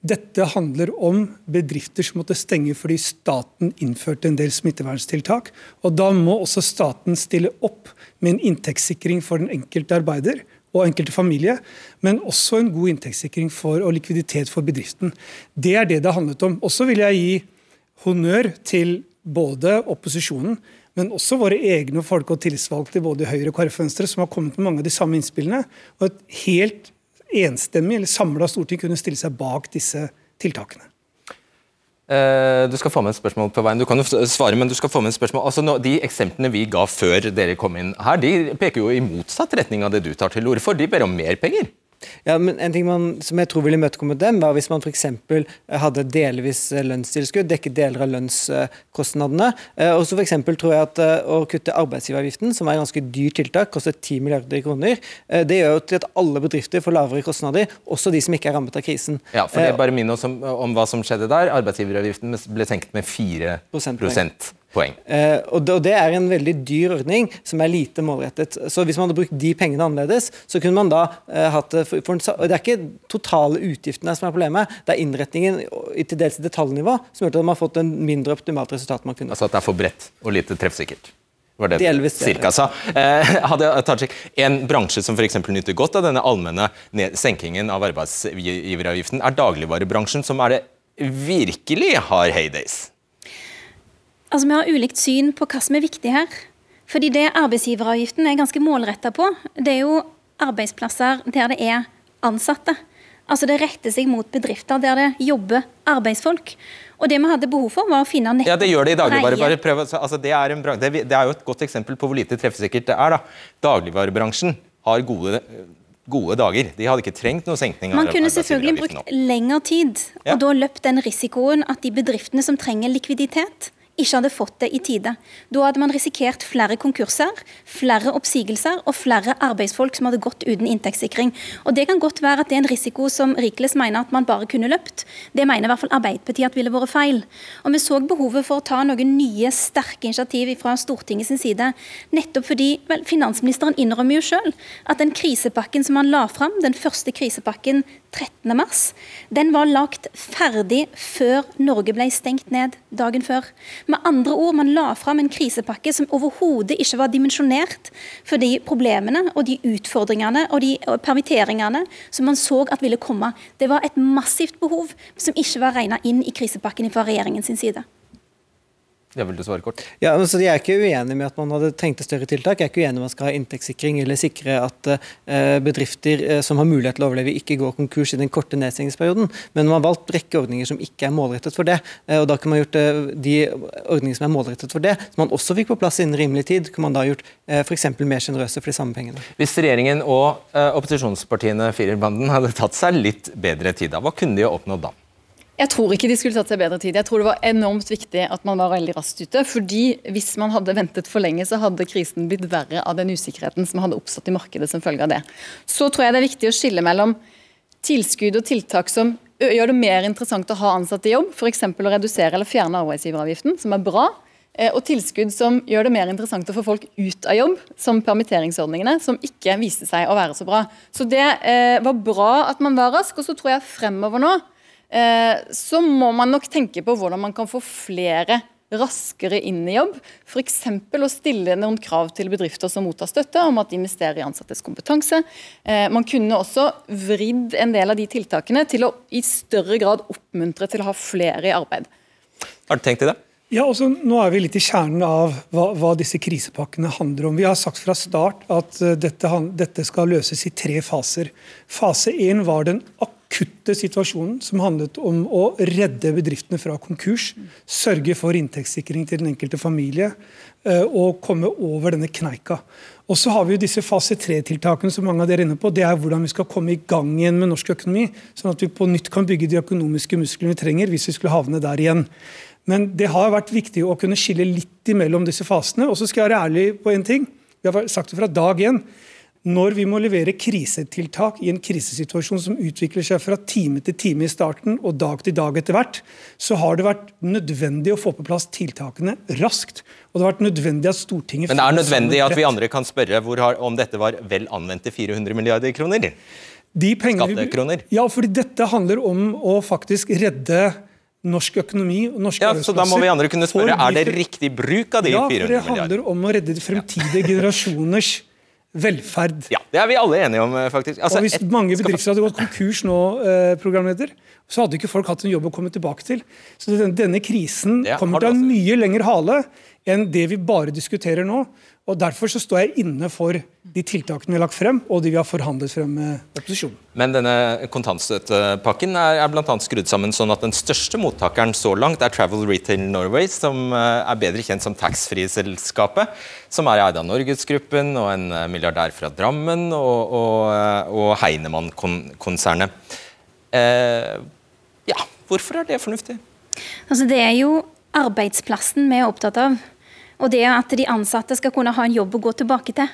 Dette handler om bedrifter som måtte stenge fordi staten innførte en del smitteverntiltak. Og Da må også staten stille opp med en inntektssikring for den enkelte arbeider og enkelte familie, men også en god inntektssikring for, og likviditet for bedriften. Det er det det har handlet om. Og så vil jeg gi honnør til både opposisjonen, men også våre egne folk og tillitsvalgte både i Høyre og KrF Venstre, som har kommet med mange av de samme innspillene. og et helt enstemmig eller samla storting kunne stille seg bak disse tiltakene. Eh, du skal få med et spørsmål på veien. Du kan jo svare, men du skal få med et spørsmål. Altså, de eksemplene vi ga før dere kom inn her, de peker jo i motsatt retning av det du tar til orde for. De ber om mer penger. Ja, men En ting man, som jeg tror ville imøtekommet dem, var hvis man f.eks. hadde delvis eh, lønnstilskudd, dekket deler av lønnskostnadene. Eh, og så for tror jeg at eh, Å kutte arbeidsgiveravgiften, som er et ganske dyrt tiltak, koster 10 milliarder kroner, det gjør jo til at alle bedrifter får lavere kostnader, også de som ikke er rammet av krisen. Ja, for det er bare Minn oss om, om hva som skjedde der. Arbeidsgiveravgiften ble senket med 4 prosentpoeng. Poeng. Eh, og, det, og, det, er en veldig dyr ordning som er lite målrettet. Så Hvis man hadde brukt de pengene annerledes, så kunne man da eh, hatt det for, for, Det er ikke totale utgiftene som er problemet, det er innretningen i til dels detaljnivå som gjør at man har fått en mindre optimalt resultat. man kunne. Altså at det er for bredt og lite treffsikkert? var det Delvis, cirka sa. Eh, en bransje som f.eks. nyter godt av denne allmenne senkingen av arbeidsgiveravgiften, er dagligvarebransjen, som er det virkelig har heydays. Altså, Vi har ulikt syn på hva som er viktig her. Fordi det arbeidsgiveravgiften er ganske målretta på, det er jo arbeidsplasser der det er ansatte. Altså Det retter seg mot bedrifter der det jobber arbeidsfolk. Og det vi hadde behov for, var å finne nettopp Ja, det gjør det i dagligvarebransjen. Altså, det, er en, det, er jo et godt eksempel på hvor lite treffsikkert det er. da. Dagligvarebransjen har gode gode dager. De hadde ikke trengt noen senkning. Man kunne selvfølgelig brukt lengre tid, og ja. da løpt den risikoen at de bedriftene som trenger likviditet, ikke hadde fått det i tide. Da hadde man risikert flere konkurser, flere oppsigelser og flere arbeidsfolk som hadde gått uten inntektssikring. Og Det kan godt være at det er en risiko som Rikles mener at man bare kunne løpt. Det mener i hvert fall Arbeiderpartiet at ville vært feil. Og Vi så behovet for å ta noen nye, sterke initiativ fra Stortinget sin side. Nettopp fordi vel, finansministeren innrømmer jo sjøl at den krisepakken som han la fram, den første krisepakken 13. mars, den var lagt ferdig før Norge ble stengt ned dagen før. Med andre ord, man la fram en krisepakke som overhodet ikke var dimensjonert for de problemene og de utfordringene og de permitteringene som man så at ville komme. Det var et massivt behov som ikke var regna inn i krisepakken fra regjeringens side. Ja, vil du svare kort? Ja, altså Jeg er ikke uenig med at man hadde trengt større tiltak. Jeg er ikke uenig med at man skal ha inntektssikring eller sikre at uh, bedrifter uh, som har mulighet til å overleve, ikke går konkurs i den korte nedstengingsperioden. Men man har valgt rekke ordninger som ikke er målrettet for det. Uh, og Da kunne man gjort de ordningene som er målrettet for det, som man også fikk på plass innen rimelig tid, kunne man da gjort uh, f.eks. mer sjenerøse for de samme pengene. Hvis regjeringen og opposisjonspartiene firerbanden hadde tatt seg litt bedre tid, da, hva kunne de oppnådd da? Jeg tror ikke de skulle tatt seg bedre tid. Jeg tror det var enormt viktig at man var veldig raskt ute. fordi hvis man hadde ventet for lenge, så hadde krisen blitt verre av den usikkerheten som hadde oppstått i markedet som følge av det. Så tror jeg det er viktig å skille mellom tilskudd og tiltak som gjør det mer interessant å ha ansatte i jobb, f.eks. å redusere eller fjerne arbeidsgiveravgiften, som er bra. Og tilskudd som gjør det mer interessant å få folk ut av jobb, som permitteringsordningene, som ikke viste seg å være så bra. Så det eh, var bra at man var rask, og så tror jeg fremover nå så må man nok tenke på hvordan man kan få flere raskere inn i jobb. F.eks. å stille noen krav til bedrifter som mottar støtte, om at de investerer i ansattes kompetanse. Eh, man kunne også vridd en del av de tiltakene til å i større grad oppmuntre til å ha flere i arbeid. Har du tenkt i det? Ja, også, nå er vi litt i kjernen av hva, hva, disse krisepakkene handler om. Vi har sagt fra start at uh, dette, dette, skal løses i tre faser. Fase én var den akutte situasjonen som handlet om å redde bedriftene fra konkurs. Sørge for inntektssikring til den enkelte familie uh, og komme over denne kneika. Og så har vi jo disse fase tre-tiltakene som mange av dere er inne på. Det er hvordan vi skal komme i gang igjen med norsk økonomi, sånn at vi på nytt kan bygge de økonomiske musklene vi trenger hvis vi skulle havne der igjen. Men det har vært viktig å kunne skille litt imellom disse fasene. Og så skal jeg være ærlig på en ting. Vi har sagt det fra dag én. Når vi må levere krisetiltak i en krisesituasjon som utvikler seg fra time til time i starten og dag til dag etter hvert, så har det vært nødvendig å få på plass tiltakene raskt. Og det har vært nødvendig at Stortinget Men det er nødvendig at vi andre kan spørre har, om dette var vel anvendte 400 milliarder kroner? De pengene, Skattekroner? Ja, fordi dette handler om å faktisk redde norsk økonomi og norske ja, Så da må vi andre kunne spørre, Er det riktig bruk av de 400 milliardene? Ja, for det handler om å redde de fremtidige generasjoners velferd. Ja, Det er vi alle enige om, faktisk. Altså, og Hvis mange bedrifter hadde gått konkurs nå, eh, programleder, så hadde ikke folk hatt en jobb å komme tilbake til. Så denne, denne krisen kommer til å ha en mye lengre hale enn det vi bare diskuterer nå. Og Derfor så står jeg inne for de tiltakene vi har lagt frem, og de vi har forhandlet frem med opposisjonen. Men denne kontantstøttepakken er, er bl.a. skrudd sammen sånn at den største mottakeren så langt er Travel Retail Norway, som eh, er bedre kjent som taxfree-selskapet. Som er eid av Norgesgruppen og en eh, milliardær fra Drammen og, og, eh, og Heinemann-konsernet. Eh, ja, hvorfor er det fornuftig? Altså, det er jo arbeidsplassen vi er opptatt av. Og det at de ansatte skal kunne ha en jobb å gå tilbake til.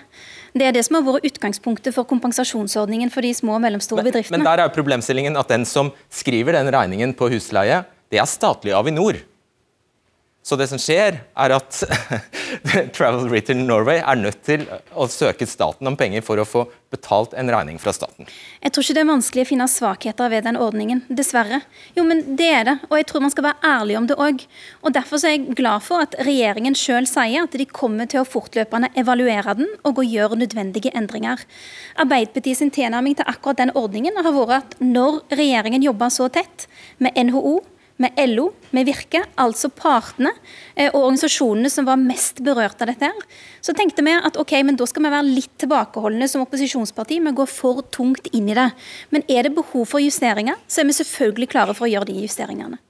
Det er det som har vært utgangspunktet for kompensasjonsordningen for de små og mellomstore men, bedriftene. Men der er jo problemstillingen at den som skriver den regningen på husleie, det er statlig Avinor. Så det som skjer, er at Travel Retail Norway er nødt til å søke staten om penger for å få betalt en regning fra staten. Jeg tror ikke det er vanskelig å finne svakheter ved den ordningen, dessverre. Jo, men det er det, og jeg tror man skal være ærlig om det òg. Og derfor er jeg glad for at regjeringen sjøl sier at de kommer til å fortløpende evaluere den og å gjøre nødvendige endringer. Arbeiderpartiet sin tilnærming til akkurat den ordningen har vært at når regjeringen jobber så tett med NHO, med LO, med Virke, altså partene eh, og organisasjonene som var mest berørt av dette, her, så tenkte vi at ok, men da skal vi være litt tilbakeholdne som opposisjonsparti Vi går for tungt inn i det. Men er det behov for justeringer, så er vi selvfølgelig klare for å gjøre de justeringene.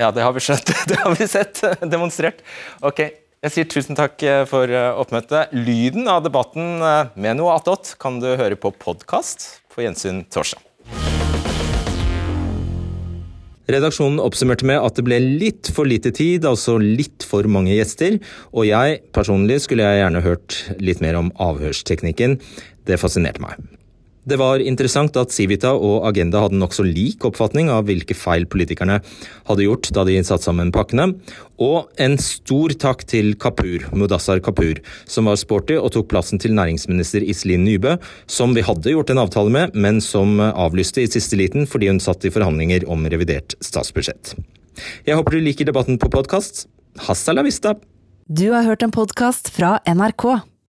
Ja, det har vi sett, Det har vi sett demonstrert. Ok, jeg sier tusen takk eh, for eh, oppmøtet. Lyden av debatten med noe attåt kan du høre på podkast på gjensyn torsdag. Redaksjonen oppsummerte med at det ble litt for lite tid, altså litt for mange gjester, og jeg personlig skulle jeg gjerne hørt litt mer om avhørsteknikken. Det fascinerte meg. Det var interessant at Civita og Agenda hadde nokså lik oppfatning av hvilke feil politikerne hadde gjort da de satte sammen pakkene, og en stor takk til Kapur, Mudassar Kapur, som var sporty og tok plassen til næringsminister Iselin Nybø, som vi hadde gjort en avtale med, men som avlyste i siste liten fordi hun satt i forhandlinger om revidert statsbudsjett. Jeg håper du liker debatten på podkast. Hasta la vista! Du har hørt en podkast fra NRK.